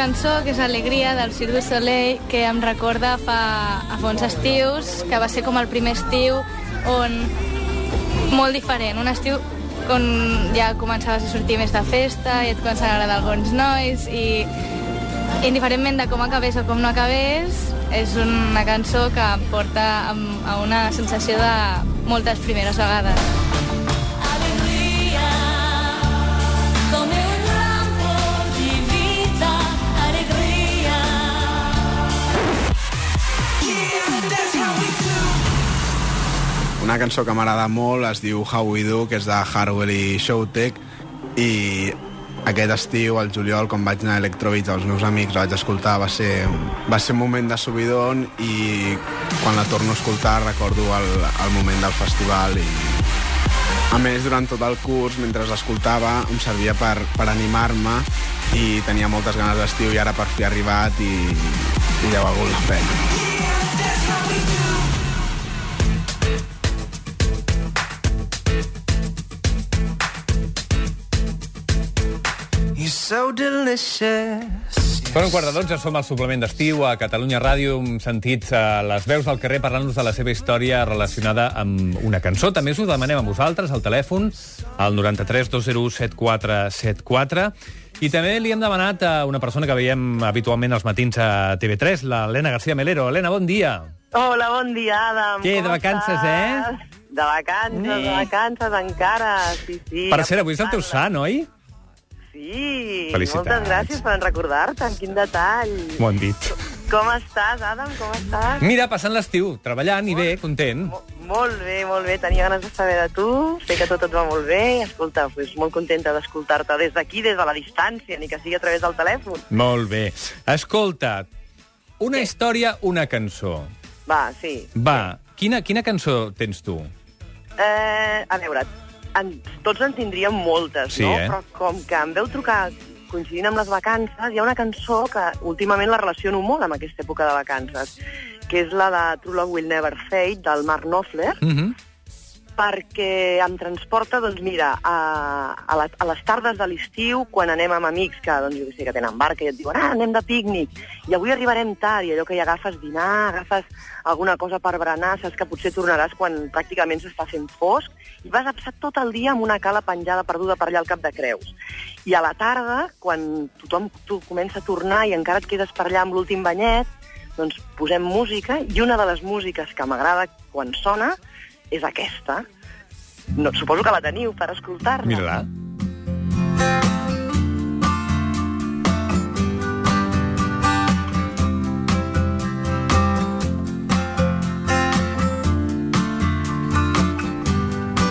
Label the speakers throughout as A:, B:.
A: cançó, que és Alegria, del Cirque du Soleil, que em recorda fa, a fa uns estius, que va ser com el primer estiu on... molt diferent, un estiu on ja començaves a sortir més de festa i et començaven a agradar alguns nois i indiferentment de com acabés o com no acabés, és una cançó que em porta a una sensació de moltes primeres vegades.
B: Una cançó que m'agrada molt es diu How We Do, que és de Harwell i Showtech, i aquest estiu, al juliol, quan vaig anar a Electrobeats els meus amics, la vaig escoltar, va ser, va ser un moment de subidon i quan la torno a escoltar recordo el, el moment del festival i a més, durant tot el curs, mentre l'escoltava, em servia per, per animar-me i tenia moltes ganes d'estiu i ara per fi ha arribat i, i ja ha valgut la pena.
C: You're so delicious.
D: Són un quart de dotze, som al suplement d'estiu a Catalunya Ràdio, hem sentit uh, les veus al carrer parlant-nos de la seva història relacionada amb una cançó. També us ho demanem a vosaltres, al telèfon, al 93 201 7474. I també li hem demanat a una persona que veiem habitualment als matins a TV3, l'Helena García Melero. Helena, bon dia.
E: Hola, bon dia, Adam.
D: Què, de vacances,
E: estàs?
D: eh?
E: De vacances,
D: Eh.
E: de vacances encara, sí, sí.
D: Per cert, avui és el teu sant, oi?
E: Sí,
D: Felicitats.
E: moltes gràcies per recordar-te, quin detall.
D: M'ho han dit.
E: Com estàs, Adam, com estàs?
D: Mira, passant l'estiu, treballant i bé, content.
E: Mo- Molt bé, molt bé, tenia ganes de saber de tu, sé que tot et va molt bé, escolta, pues, molt contenta d'escoltar-te des d'aquí, des de la distància, ni que sigui a través del telèfon.
D: Molt bé. Escolta, una història, una cançó.
E: Va, sí.
D: Va, quina, quina cançó tens tu?
E: Eh, a veure, en, tots en tindríem moltes,
D: Sí,
E: no?
D: eh?
E: Però com que em veu trucar coincidint amb les vacances, hi ha una cançó que últimament la relaciono molt amb aquesta època de vacances, que és la de True Love Will Never Fade, del Mark Knopfler,
D: Mm -hmm.
E: Perquè em transporta, doncs mira, a, a, la, a les tardes de l'estiu, quan anem amb amics que, doncs, jo sé, que tenen barca i et diuen, ah, anem de pícnic, i avui arribarem tard, i allò que hi agafes dinar, agafes alguna cosa per berenar, saps que potser tornaràs quan pràcticament s'està fent fosc, i vas a passar tot el dia amb una cala penjada perduda per allà al cap de Creus. I a la tarda, quan tothom tu comença a tornar i encara et quedes per allà amb l'últim banyet, doncs posem música, i una de les músiques que m'agrada quan sona és aquesta. No, suposo que la teniu per escoltar-la.
D: Mira-la.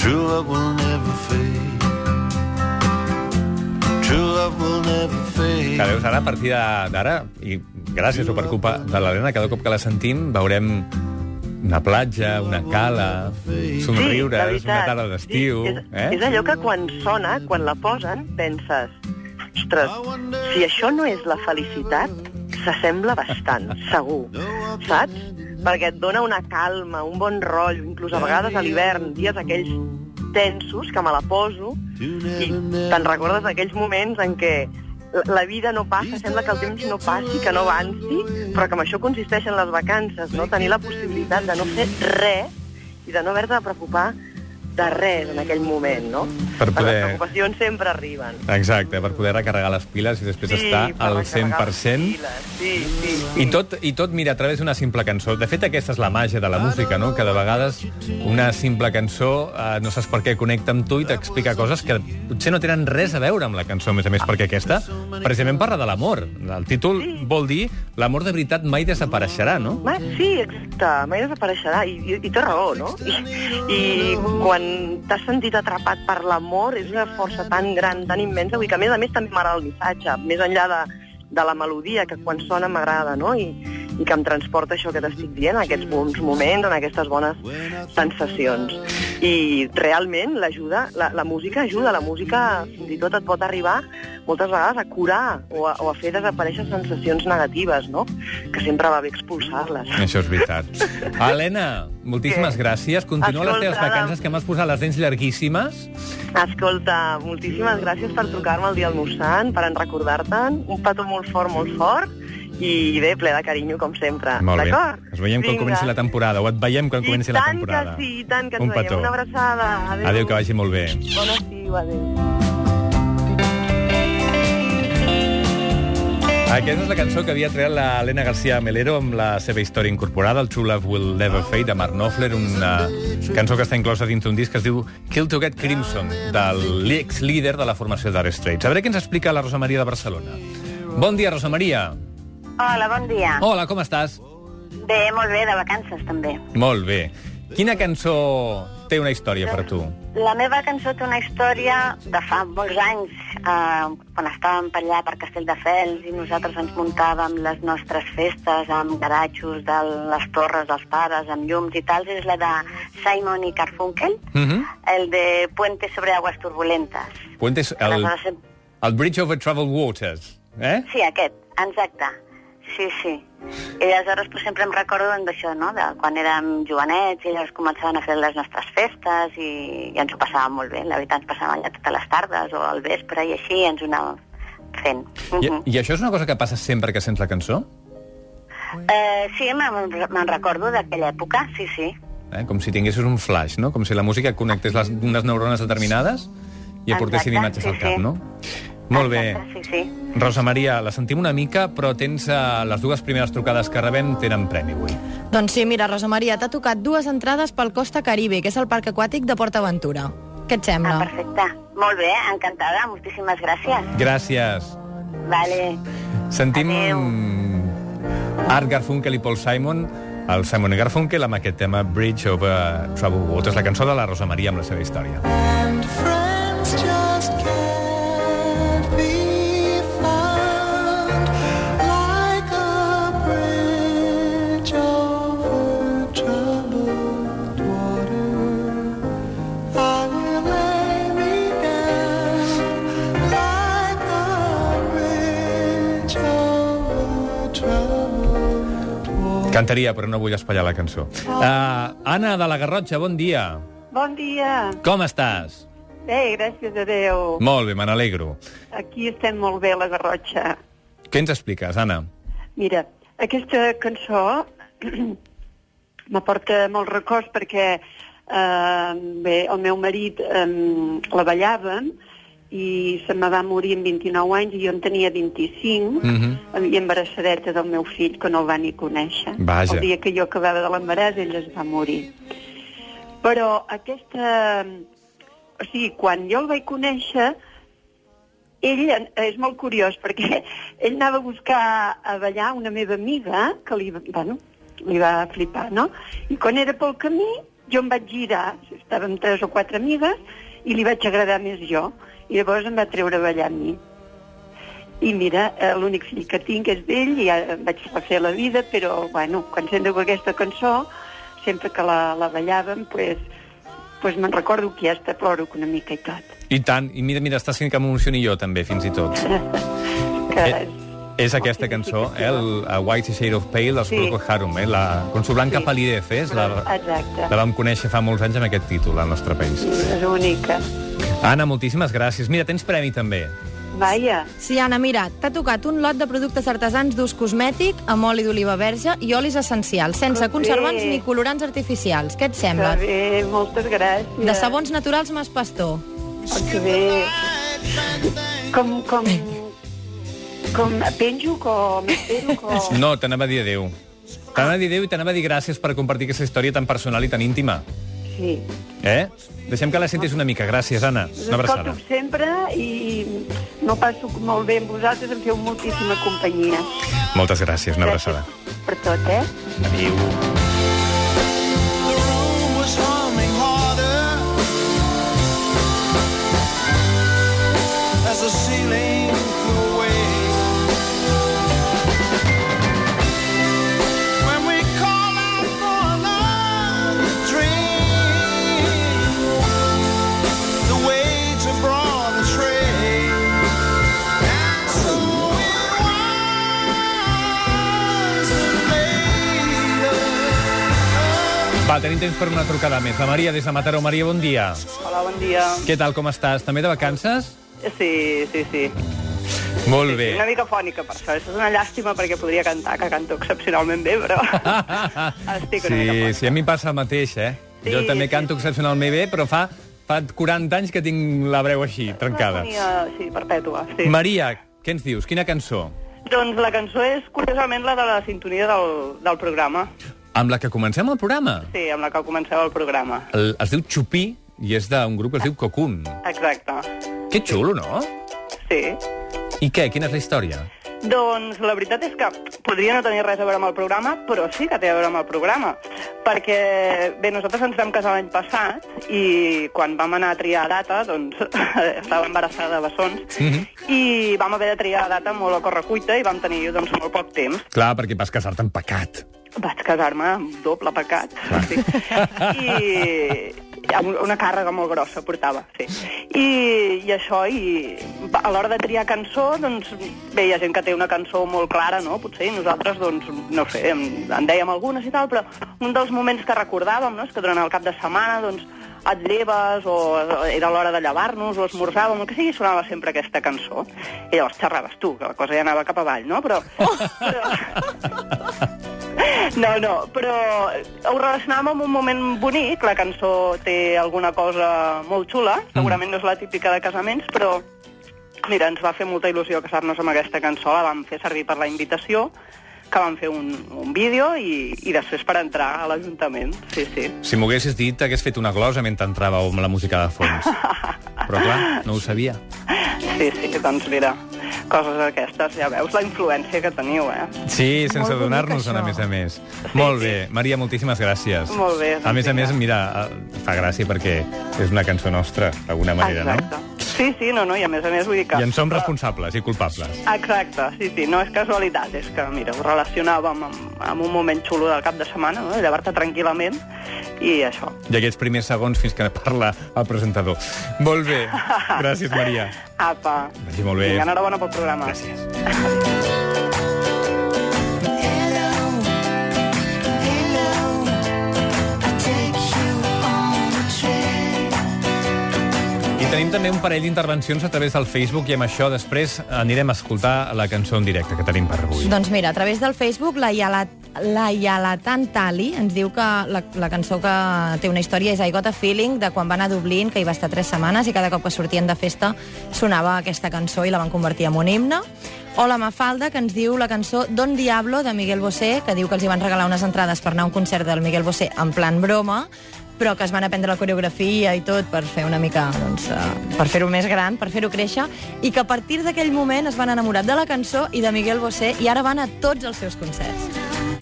C: True love will never fade. True love will never fade.
D: Que veus, ara, a partir de- d'ara, i gràcies o per culpa de l'Helena, cada cop que la sentim veurem una platja, una cala, somriures,
E: la
D: una tarda d'estiu...
E: Sí, és,
D: eh?
E: és allò que quan sona, quan la posen, penses ostres, si això no és la felicitat, s'assembla bastant, segur, saps? Perquè et dona una calma, un bon rotllo, inclús a vegades a l'hivern, dies aquells tensos que me la poso i te'n recordes d'aquells moments en què la- vida no passa, sembla que el temps no passi, que no avanci, però que amb això consisteixen les vacances, no? Tenir la possibilitat de no fer res i de no haver-te de preocupar de res en aquell moment, no?
D: Per
E: Les
D: poder-
E: preocupacions sempre arriben.
D: Exacte, per poder recarregar les piles i després estar
E: per
D: al
E: recarregar les
D: 100%.
E: piles, Sí, sí, sí.
D: I tot, I tot, mira, a través d'una simple cançó. De fet, aquesta és la màgia de la música, no? Que de vegades una simple cançó eh, no saps per què connecta amb tu i t'explica coses que potser no tenen res a veure amb la cançó, a més a més, perquè aquesta precisament parla de l'amor. El títol
E: Sí.
D: vol dir l'amor de veritat mai desapareixerà, no?
E: Ma, sí, exacte, mai desapareixerà, i, i, i té raó, no? I, i quan t'has sentit atrapat per l'amor és una força tan gran, tan immensa, vull que a més a més també m'agrada el missatge, més enllà de, de la melodia, que quan sona m'agrada, no? I, i que em transporta això que t'estic dient, en aquests bons moments, en aquestes bones sensacions. I realment l'ajuda, la, la música ajuda, la música fins i tot et pot arribar moltes vegades a curar o a, o a fer desaparèixer sensacions negatives, no? Que sempre va bé expulsar-les.
D: Això és veritat. Helena, moltíssimes
E: Què?
D: gràcies. Continua les teves
E: Escolta,
D: vacances, que m'has posat les dents llarguíssimes.
E: Escolta, moltíssimes gràcies per trucar-me el dia del meu sant, per en recordar-te'n. Un petó molt fort, molt fort, i bé, ple de carinyo, com sempre.
D: Molt bé. Ens veiem quan
E: Vinga.
D: comenci la temporada, o et veiem quan comenci
E: I
D: la
E: tant
D: temporada.
E: que sí, i tant que ens
D: Un
E: veiem.
D: petó.
E: Una abraçada. Adéu.
D: Adéu, que vagi molt bé.
E: Bon estiu, adéu.
D: Aquesta és la cançó que havia tret la Elena García Melero amb la seva història incorporada, el True Love Will Never Fade, de Mark Knopfler, una cançó que està inclosa dins d'un disc que es diu Kill to Get Crimson, del ex-líder de la formació Dire Straits. A veure què ens explica la Rosa Maria de Barcelona. Bon dia, Rosa Maria.
F: Hola, bon dia.
D: Hola, com estàs?
F: Bé, molt bé, de vacances també.
D: Molt bé. Quina cançó té una història per tu?
F: La meva cançó té una història de fa molts anys, eh, quan estàvem per allà per Castelldefels i nosaltres ens muntàvem les nostres festes amb garatxos de les torres dels pares, amb llums i tal, és la de Simon i Carfunkel,
D: Mhm.
F: el de Puente sobre aguas turbulentas.
D: Puentes, el, el Bridge over Troubled Waters. Eh?
F: Sí, aquest, exacte. Sí, sí. I aleshores pues, sempre em recordo d'això, no?, de quan érem jovenets i llavors començaven a fer les nostres festes i, i ens ho passàvem molt bé. La veritat, ens passàvem allà totes les tardes o al vespre i així ens ho anàvem fent.
D: I,
F: Mhm.
D: I això és una cosa que passa sempre que sents la cançó?
F: Eh, sí, me'n me'n recordo d'aquella època, sí, sí.
D: Eh? Com si tinguessis un flash, no? Com si la música connectés les, unes neurones determinades i aportessin
F: Exacte,
D: imatges
F: sí,
D: al cap,
F: sí.
D: no? Molt bé.
F: Exacte, sí, sí.
D: Rosa Maria, la sentim una mica, però tens uh, les dues primeres trucades que rebem tenen premi avui.
G: Doncs sí, mira, Rosa Maria, t'ha tocat dues entrades pel Costa Caribe, que és el parc aquàtic de Port Aventura. Què et
F: Ah,
G: sembla?
F: perfecte. Molt bé, encantada, moltíssimes gràcies.
D: Gràcies.
F: Vale.
D: Sentim
F: Adéu.
D: Art Garfunkel i Paul Simon, el Simon i Garfunkel amb aquest tema Bridge over Troubled Waters, la cançó de la Rosa Maria amb la seva història.
C: And
D: Cantaria, però no vull espallar la cançó. Uh, Anna de la Garrotxa, bon dia.
H: Bon dia.
D: Com estàs?
H: Bé, gràcies a Déu.
D: Molt bé, me n'alegro.
H: Aquí estem molt bé, a la Garrotxa.
D: Què ens expliques, Anna?
H: Mira, aquesta cançó m'aporta molts records perquè eh, bé, el meu marit eh, la ballàvem i se me va morir amb 29 anys i jo en tenia 25
D: Mhm.
H: i embarassadeta del meu fill que no el va ni conèixer.
D: Vaja.
H: El dia que jo acabava de l'embaràs ell es va morir. Però aquesta... O sigui, quan jo el vaig conèixer, ell és molt curiós perquè ell anava a buscar a ballar una meva amiga que li, bueno, li va flipar, no? I quan era pel camí jo em vaig girar, estàvem tres o quatre amigues, i li vaig agradar més jo. I llavors em va treure a ballar amb mi. I mira, eh, l'únic fill que tinc és d'ell i ja vaig fer la vida, però bueno, quan sento aquesta cançó, sempre que la, la ballàvem, pues, pues me'n recordo que ja està ploro una mica i tot.
D: I tant, i mira, mira, està sent que m'emocioni jo també, fins i tot.
H: Que
D: Eh, és aquesta cançó, eh, el a White Shade of Pale dels
H: Sí.
D: Procol Harum, eh, la, con su blanca
H: Sí.
D: palidez, eh, és la,
H: Exacte.
D: la vam conèixer fa molts anys amb aquest títol al nostre país.
H: És única.
D: Anna, moltíssimes gràcies. Mira, tens premi també.
H: Vaja,
G: Sí, Anna, mira, t'ha tocat un lot de productes artesans d'ús cosmètic amb oli d'oliva verge i olis essencials, sense
H: Que bé.
G: conservants ni colorants artificials. Què et
H: que
G: sembla?
H: bé, moltes gràcies.
G: De sabons naturals Mas Pastor.
H: Oh, que bé. Com, com, com penjo, com espero, com...
D: No, t'anava a dir adéu. T'anava a dir adéu i t'anava a dir gràcies per compartir aquesta història tan personal i tan íntima.
H: Sí.
D: Eh? Deixem que la sentis una mica. Gràcies, Anna. Una abraçada.
H: escolto sempre i no passo molt bé amb vosaltres, em feu moltíssima companyia.
D: Moltes gràcies. Una abraçada.
H: Gràcies per tot, eh?
D: Adéu. Va, tenim temps per una trucada més. La Maria, des de Mataró. Maria, bon dia.
I: Hola, bon dia.
D: Què tal, com estàs? També de vacances?
I: Sí, sí, sí.
D: Molt bé.
I: Una mica fònica, per això. Això és una llàstima perquè podria cantar, que canto excepcionalment bé, però estic una mica
D: Sí,
I: fònica.
D: sí, a mi passa el mateix, eh?
I: Sí,
D: jo també
I: sí,
D: canto excepcionalment bé, però fa, fa 40 anys que tinc la breu així, trencada.
I: Una sí, perpètua, sí.
D: Maria, què ens dius? Quina cançó?
I: Doncs la cançó és, curiosament, la de la sintonia del, del programa.
D: Amb la que comencem el programa.
I: Sí, amb la que comenceu el programa.
D: El, es diu Chupí i és d'un grup que es diu Cocoon.
I: Exacte.
D: Que xulo, no?
I: Sí.
D: I què? Quina és la història?
I: Doncs la veritat és que podria no tenir res a veure amb el programa, però sí que té a veure amb el programa. Perquè, bé, nosaltres ens vam casar l'any passat i quan vam anar a triar data, doncs estava embarassada de bessons,
D: Mhm.
I: i vam haver de triar data molt a correcuita i vam tenir doncs, molt poc temps.
D: Clar, perquè vas casar-te en pecat.
I: Vaig casar-me amb doble pecat. Sí. I una càrrega molt grossa portava, sí. I, i això, i a l'hora de triar cançó, doncs, bé, hi ha gent que té una cançó molt clara, no? Potser, i nosaltres, doncs, no sé, en, en dèiem algunes i tal, però un dels moments que recordàvem, no?, és que durant el cap de setmana, doncs, et lleves, o era l'hora de llevar-nos, o esmorzàvem, el que sigui, sonava sempre aquesta cançó. I llavors xerraves tu, que la cosa ja anava cap avall, no? Però, però, no, no, però ho relacionàvem amb un moment bonic. La cançó té alguna cosa molt xula. Segurament no és la típica de casaments, però mira, ens va fer molta il·lusió casar-nos amb aquesta cançó. La vam fer servir per la invitació, que vam fer un, un vídeo i, i després per entrar a l'Ajuntament. Sí, sí.
D: Si m'ho haguessis dit, hagués fet una glosa mentre entrava amb la música de fons. Però clar, no ho sabia.
I: Sí, sí, doncs mira, coses aquestes, ja veus la influència que teniu, eh?
D: Sí, sense donar-nos-en, a més a més. Molt bé. Maria, moltíssimes gràcies.
I: Molt bé,
D: A més a més, mira, eh, fa gràcia perquè és una cançó nostra, d'alguna manera,
I: Exacte. Sí, sí, no, no, i a més a més vull dir que...
D: I en som responsables i culpables.
I: Exacte, sí, sí, no és casualitat, és que, mira, ho relacionàvem amb, amb un moment xulo del cap de setmana, no? llevar-te tranquil·lament, i això.
D: I aquests primers segons fins que parla el presentador. Molt bé. Gràcies, Maria.
I: Apa.
D: Vagi molt bé.
I: Vinga, enhorabona pel programa.
D: Gràcies. Tenim també un parell d'intervencions a través del Facebook i amb això després anirem a escoltar la cançó en directe que tenim per avui.
G: Doncs mira, a través del Facebook, la, Yala, la Yalatan Tali ens diu que la, la cançó que té una història és I Got a Feeling, de quan van a Dublín, que hi va estar tres setmanes, i cada cop que sortien de festa sonava aquesta cançó i la van convertir en un himne. O la Mafalda, que ens diu la cançó Don Diablo, de Miguel Bosé, que diu que els hi van regalar unes entrades per anar a un concert del Miguel Bosé en plan broma, però que es van aprendre la coreografia i tot per fer una mica, doncs, uh, per fer-ho més gran, per fer-ho créixer, i que a partir d'aquell moment es van enamorar de la cançó i de Miguel Bosé i ara van a tots els seus concerts.